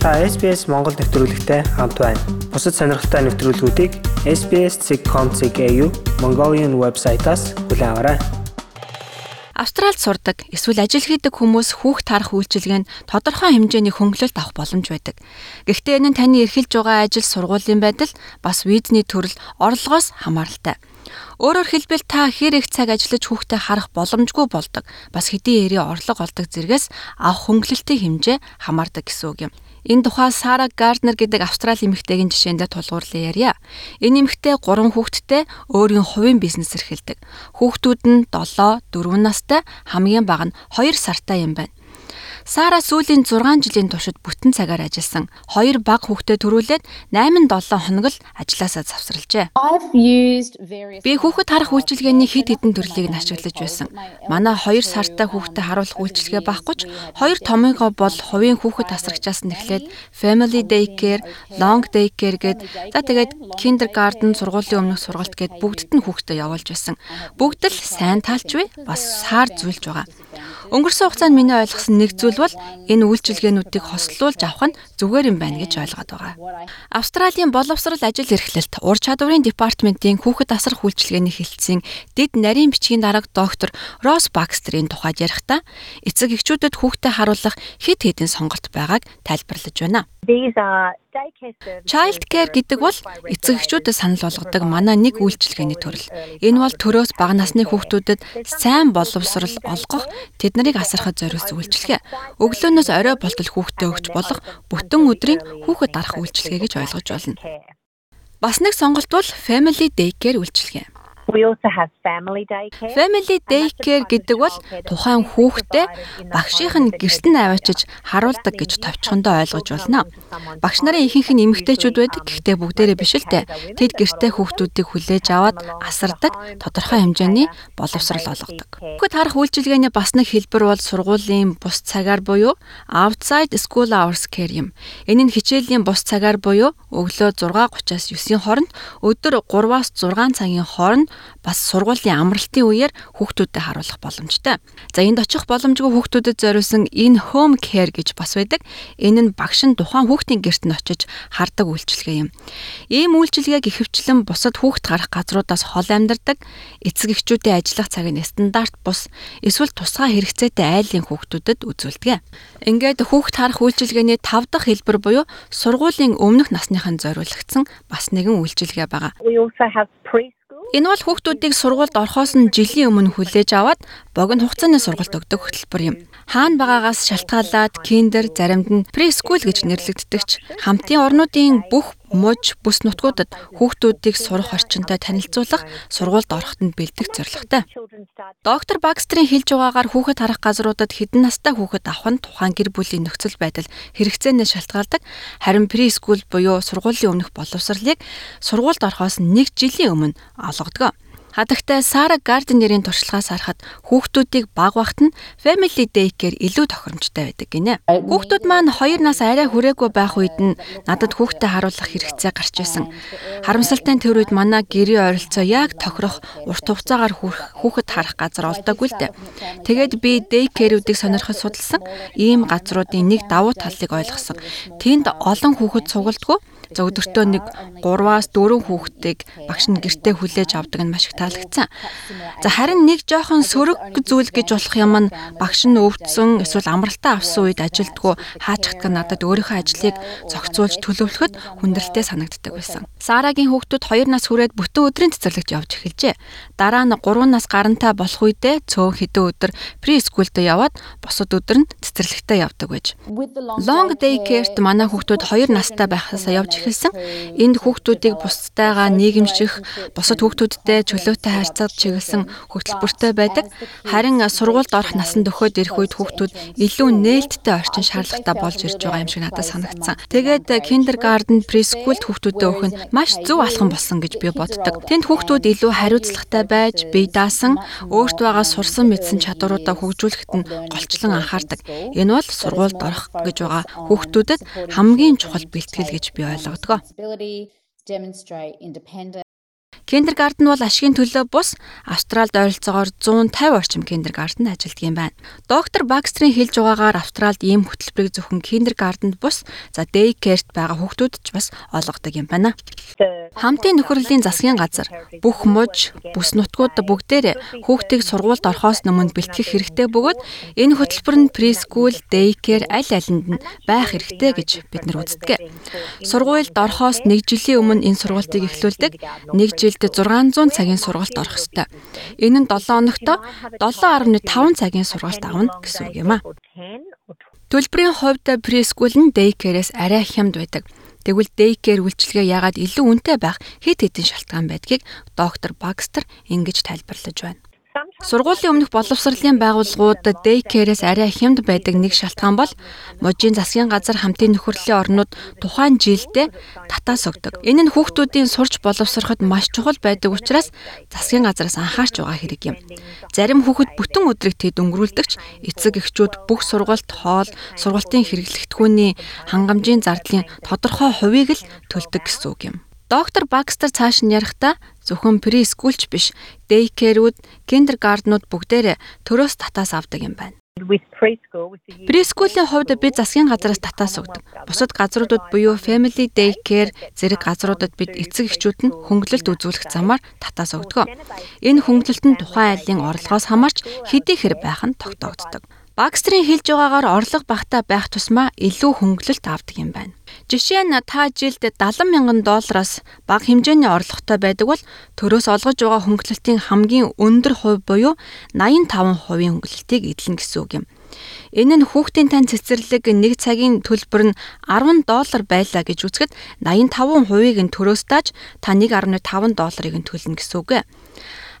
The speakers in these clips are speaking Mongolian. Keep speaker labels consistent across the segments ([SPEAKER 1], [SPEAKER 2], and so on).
[SPEAKER 1] Та SBS Монгол нэвтрүүлэгтэй хамт байна. Бусад сонирхолтой нэвтрүүлгүүдийг SBS.com.cg Mongolian вебсайтаас хүлээн аваарай.
[SPEAKER 2] Австралид сурдаг эсвэл ажил хийдэг хүмүүс хүүхд харах үйлчилгээнд тодорхой хэмжээний хөнгөлөлт авах боломж байдаг. Гэхдээ энэ нь таны эрхэлж байгаа ажил сургуулийн байдал бас визний төрөл орлогоос хамааралтай. Өөрөөр хэлбэл та хэр их цаг ажиллаж хүүхдээ харах боломжгүй болдог. Бас хэдийн эрийн орлого олдог зэрэгс авах хөнгөлөлтийн хэмжээ хамаардаг гэсэн үг юм. Энэ тухай Сара Гарднер гэдэг Австрали эмэгтэйгийн жишээндээ тулгуурлан ярья. Энэ эмэгтэй 3 хүүхэдтэй өөрийн хувийн бизнес эрхэлдэг. Хүүхдүүд нь 7, 4 настай, хамгийн бага нь 2 сартай юм байна. Сара сүүлийн 6 жилийн туршид бүтэн цагаар ажилласан. Хоёр баг хүүхдэд төрүүлээд 8-7 хоног л ажилласаа завсралжээ. Би хүүхэд харах үйлчилгээний хэд хэдэн төрлийг нь ашиглаж байсан. Манай 2 сартай хүүхдэд харуулах үйлчилгээ байхгүй ч хоёр томьёогоо бол хувийн хүүхэд тасрагчаас нь эхлээд family daycare, long daycare гээд за тэгээд kindergarten сургуулийн өмнөх сургалт гээд бүгдд нь хүүхдэд явуулж байсан. Бүгд л сайн таалж бай бас саар зүйлж байгаа. Өнгөрсөн хугацаанд миний ойлгосон нэг зүйл бол энэ үйлчилгээнүүдийг хослуулж авах нь зүгээр юм байна гэж ойлгоод байгаа. Австралийн боловсрал ажил эрхлэлт ур чадварын департаментийн хүүхэд асрах үйлчилгээний хэлтсийн дэд нарийн бичгийн дарга доктор Росс Бакстерийн тухайд ярихдаа эцэг эхчүүдэд хүүхдэд харуулах хэд хэдэн сонголт байгааг тайлбарлаж байна. Child care гэдэг бол эцэг эхчүүдэд санал болгодог манай нэг үйлчилгээний төрөл. Энэ бол төрөөс бага насны хүүхдүүдэд сайн боловсрал олгох, тэд нарыг асархад зориулсан үйлчилгээ. Өглөөнөөс орой болтол хүүхдэд өгч болох бүтэн өдрийн хүүхэд дарах үйлчилгээ гэж ойлгож болно. Бас нэг сонголт бол family daycare үйлчилгээ. Family daycare гэдэг бол тухайн хүүхдээ багшийнх нь гэрт нь аваачиж харуулдаг гэж товчхондоо ойлгож байна. Багш нарын ихэнх нь эмэгтэйчүүд байдаг. Гэхдээ бүгдээрээ биш л дээ. Тэд гэртээ хүүхдүүдийг хүлээж аваад асардаг, тодорхой хэмжээний боловсрал олгодог. Хүүхэд харах үйлчилгээний бас нэг хэлбэр бол сургуулийн бус цагаар буюу outside school hours care юм. Энэ нь хичээлийн бус цагаар буюу өглөө 6:30-аас 9-ийн хооронд өдөр 3-аас 6 цагийн хооронд бас сургуулийн амралтын үеэр хүүхдүүдэд харуулах боломжтой. За энд очих боломжгүй хүүхдүүдэд зориулсан энэ home care гэж бас байдаг. Энэ нь багш нь тухайн хүүхдийн гэрт нь очиж хардаг үйлчилгээ юм. Ийм үйлчилгээг ихэвчлэн бусад хүүхд гарах газруудаас хол амьдардаг эцэг эхчүүдийн ажиллах цагийн стандарт бус эсвэл тусгай хэрэгцээтэй айлын хүүхдүүдэд үзүүлдэг. Ингээд хүүхд харах үйлчилгээний 5 дахь хэлбэр буюу сургуулийн өмнөх насныханд зориулагдсан бас нэгэн үйлчилгээ байгаа. Энэ бол хүүхдүүдийг сургуульд орохоос нь жилийн өмнө хүлээж аваад богино хугацааны сургалт өгдөг хөтөлбөр юм. Хаана байгаагаас шалтгаалаад киндер заримд нь прескул гэж нэрлэгддэгч хамтын орнуудын бүх муж бүс нутгуудад хүүхдүүдийг сурах орчинтой танилцуулах, сургуульд ороход нь бэлдэх зорилготой. Доктор Бакстрийн хэлж байгаагаар хүүхэд харах газруудад хэдэн настай хүүхэд авах нь тухайн гэр бүлийн нөхцөл байдал хэрэгцээнээс шалтгаалдаг. Харин прескул буюу сургуулийн өмнөх боловсролыг сургуульд орохоос нэг жилийн өмнө олгодог. Хадагтай Сара Гарднерийн туршлагаас харахад хүүхдүүдийг баг багт нь family daycare илүү тохиромжтой байдаг гинэ. Хүүхдүүд маань 2 нас арай хүрээгүй байх үед нь надад хүүхдэд харуулах хэрэгцээ гарч ирсэн. Харамсалтай нь тэр үед манай гэрийн ойролцоо яг тохирох урт хугацаагаар хүүхэд харах газар олдоогүй л дээ. Тэгээд би daycare-үүдийг сонирхож судалсан. Ийм газруудын нэг давуу талыг ойлгосон. Тэнд олон хүүхэд цугладгүй За өдөртөө нэг 3-аас 4 хүүхдийг багш нь гэртээ хүлээж авдаг нь маш их таалагдсан. За харин нэг жоохон сөрөг зүйл гэж болох юм нь багш нь өвдсөн эсвэл амралтаа авсан үед ажилдгүү хаачхад надад өөрийнхөө ажлыг зохицуулж төлөвлөхөд хүндрэлтэй санагддаг байсан. Сарагийн хүүхдүүд 2 нас хүрээд бүтэн өдрийн цэцэрлэгт явж эхэлжээ. Дараа нь 3 нас гарантай болох үедээ цөөн хэдэн өдөр прескулдээ яваад бусад өдөр нь цэцэрлэгтээ явдаг байж. Long day care-т манай хүүхдүүд 2 настай байхасаа явж эхэлсэн. Энд хүүхдүүдийг бусдтайгаа нийгэмших, бусад хүүхдүүдтэй чөлөөтэй харьцаад чиглэсэн хөтөлбөртэй байдаг. Харин сургуульд орох насанд өгөхөд ирэх үед хүүхдүүд илүү нээлттэй орчин шаардлагатай болж ирж байгаа юм шиг надад санагдсан. Тэгээд kindergarten, preschool хүүхдүүдэд өгөх нь маш зөв алхам болсон гэж би боддог. Тэнд хүүхдүүд илүү хариуцлагатай байж, бие даасан, өөрт байгаа сурсан мэдсэн чадваруудаа хөгжүүлэхэд нь голчлон анхаардаг. Энэ бол сургуульд орох гэж байгаа хүүхдүүдэд хамгийн чухал бэлтгэл гэж би ойлгоо Киндергартен бол ашигын төлөө бус Австралид ойролцоогоор 150 орчим киндергартен ажилладаг юм байна. Доктор Бакстрийн хэлж байгаагаар Австралид ийм хөтөлбөрийг зөвхөн киндергарденд бус за дэйкерт байгаа хүүхдүүд ч бас олгодог юм байна. Хамтын нөхөрлөлийн засгийн газар бүх муж, бүс нутгууд бүгдээр хүүхдийг сургуульд орохоос өмнө бэлтгэх хэрэгтэй бөгөөд энэ хөтөлбөр нь прескул, дэйкер аль алинд нь байх хэрэгтэй гэж бид нар үздэг. Сургуульд орохоос 1 жилийн өмнө энэ сургалтыг эхлүүлдэг. 1 жилд 600 цагийн сургалт орох ёстой. Энэ нь 7 хоногт 7.5 цагийн сургалт авна гэсэн үг юм а. Төлбөрийн хувьд прескул нь дейкерээс арай хямд байдаг. Тэгвэл дейкер үйлчилгээ яагаад илүү үнэтэй байх хэд хэдэн шалтгаан байдгийг доктор Багстер ингэж тайлбарлаж байна. Сургуулийн өмнөх боловсролын байгууллагууд дэйкерээс арай хямд байдаг нэг шалтгаан бол мужийн засгийн газар хамтын нөхөрлөлийн орнууд тухайн жилдээ татаас өгдөг. Энэ нь хүүхдүүдийн сурч боловсроход маш чухал байдаг учраас засгийн газраас анхаарч байгаа хэрэг юм. Зарим хүүхэд бүтэн өдрийг тэд өнгөрүүлдэгч эцэг эхчүүд бүх сургалт хоол, сургалтын хэрэглэгдэхүүний хангамжийн зардлын тодорхой хувийг л төлдөг гэсэн үг юм. Доктор Бакстер цааш нь ярихдаа зөвхөн прескулч биш, дейкерүүд, киндергарднууд бүгдээрээ төрөөс татаас авдаг юм байна. Прескулийн хувьд бид засгийн газраас татаас өгдөг. Бусад газруудад буюу family daycare зэрэг газруудад бид эцэг эхчүүд нь хөнгөлөлт үзүүлэх замаар татаас өгдөг. Энэ хөнгөлөлт нь тухайн айлын орлогоос хамаарч хэдий хэрэг байх нь тогтоогддог. Бакстрийн хэлж байгаагаар орлого багтаа байх тусмаа илүү хөнгөлөлт авдаг юм байна. Жишээ нь та жилд 70 мянган доллараас бага хэмжээний орлоготой байдаг бол төрөөс олгож байгаа хөнгөлөлтийн хамгийн өндөр хувь буюу 85% хөнгөлөлтийг эдлэн гэсэн үг юм. Энэ нь хүүхдийн тань цэцэрлэг 1 цагийн төлбөр нь 10 доллар байлаа гэж үзэхэд 85%-ийг нь төрөөс тааж та 1.5 долларыг нь төлнө гэсэн үг.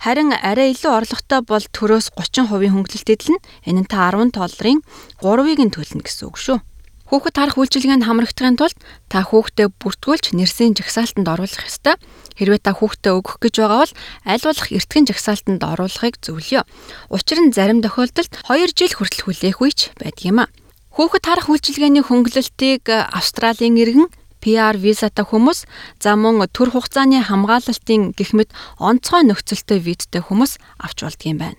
[SPEAKER 2] Харин арай илүү орлоготой бол төрөөс 30% хөнгөлөлт эдлэн энэ нь та 10 долларын 3-ыг нь төлнө гэсэн үг шүү. Хүүхэд харах үйлчилгээнд хамрагдахын тулд та хүүхдээ бүртгүүлж нэрсийн жагсаалтанд оруулах ёстой. Хэрвээ та хүүхдээ өгөх гэж байгаа бол аль болох эртхэн жагсаалтанд оруулахыг зөвлөё. Учир нь зарим тохиолдолд 2 жил хүртэл хүлээх үеч байдаг юм а. Хүүхэд харах үйлчилгээний хөнгөлөлтийг Австралийн иргэн PR визатай хүмүүс за мөн төр хугацааны хамгаалалтын гэх мэт онцгой нөхцөлтэй визтэй хүмүүс авч болдгийм байна.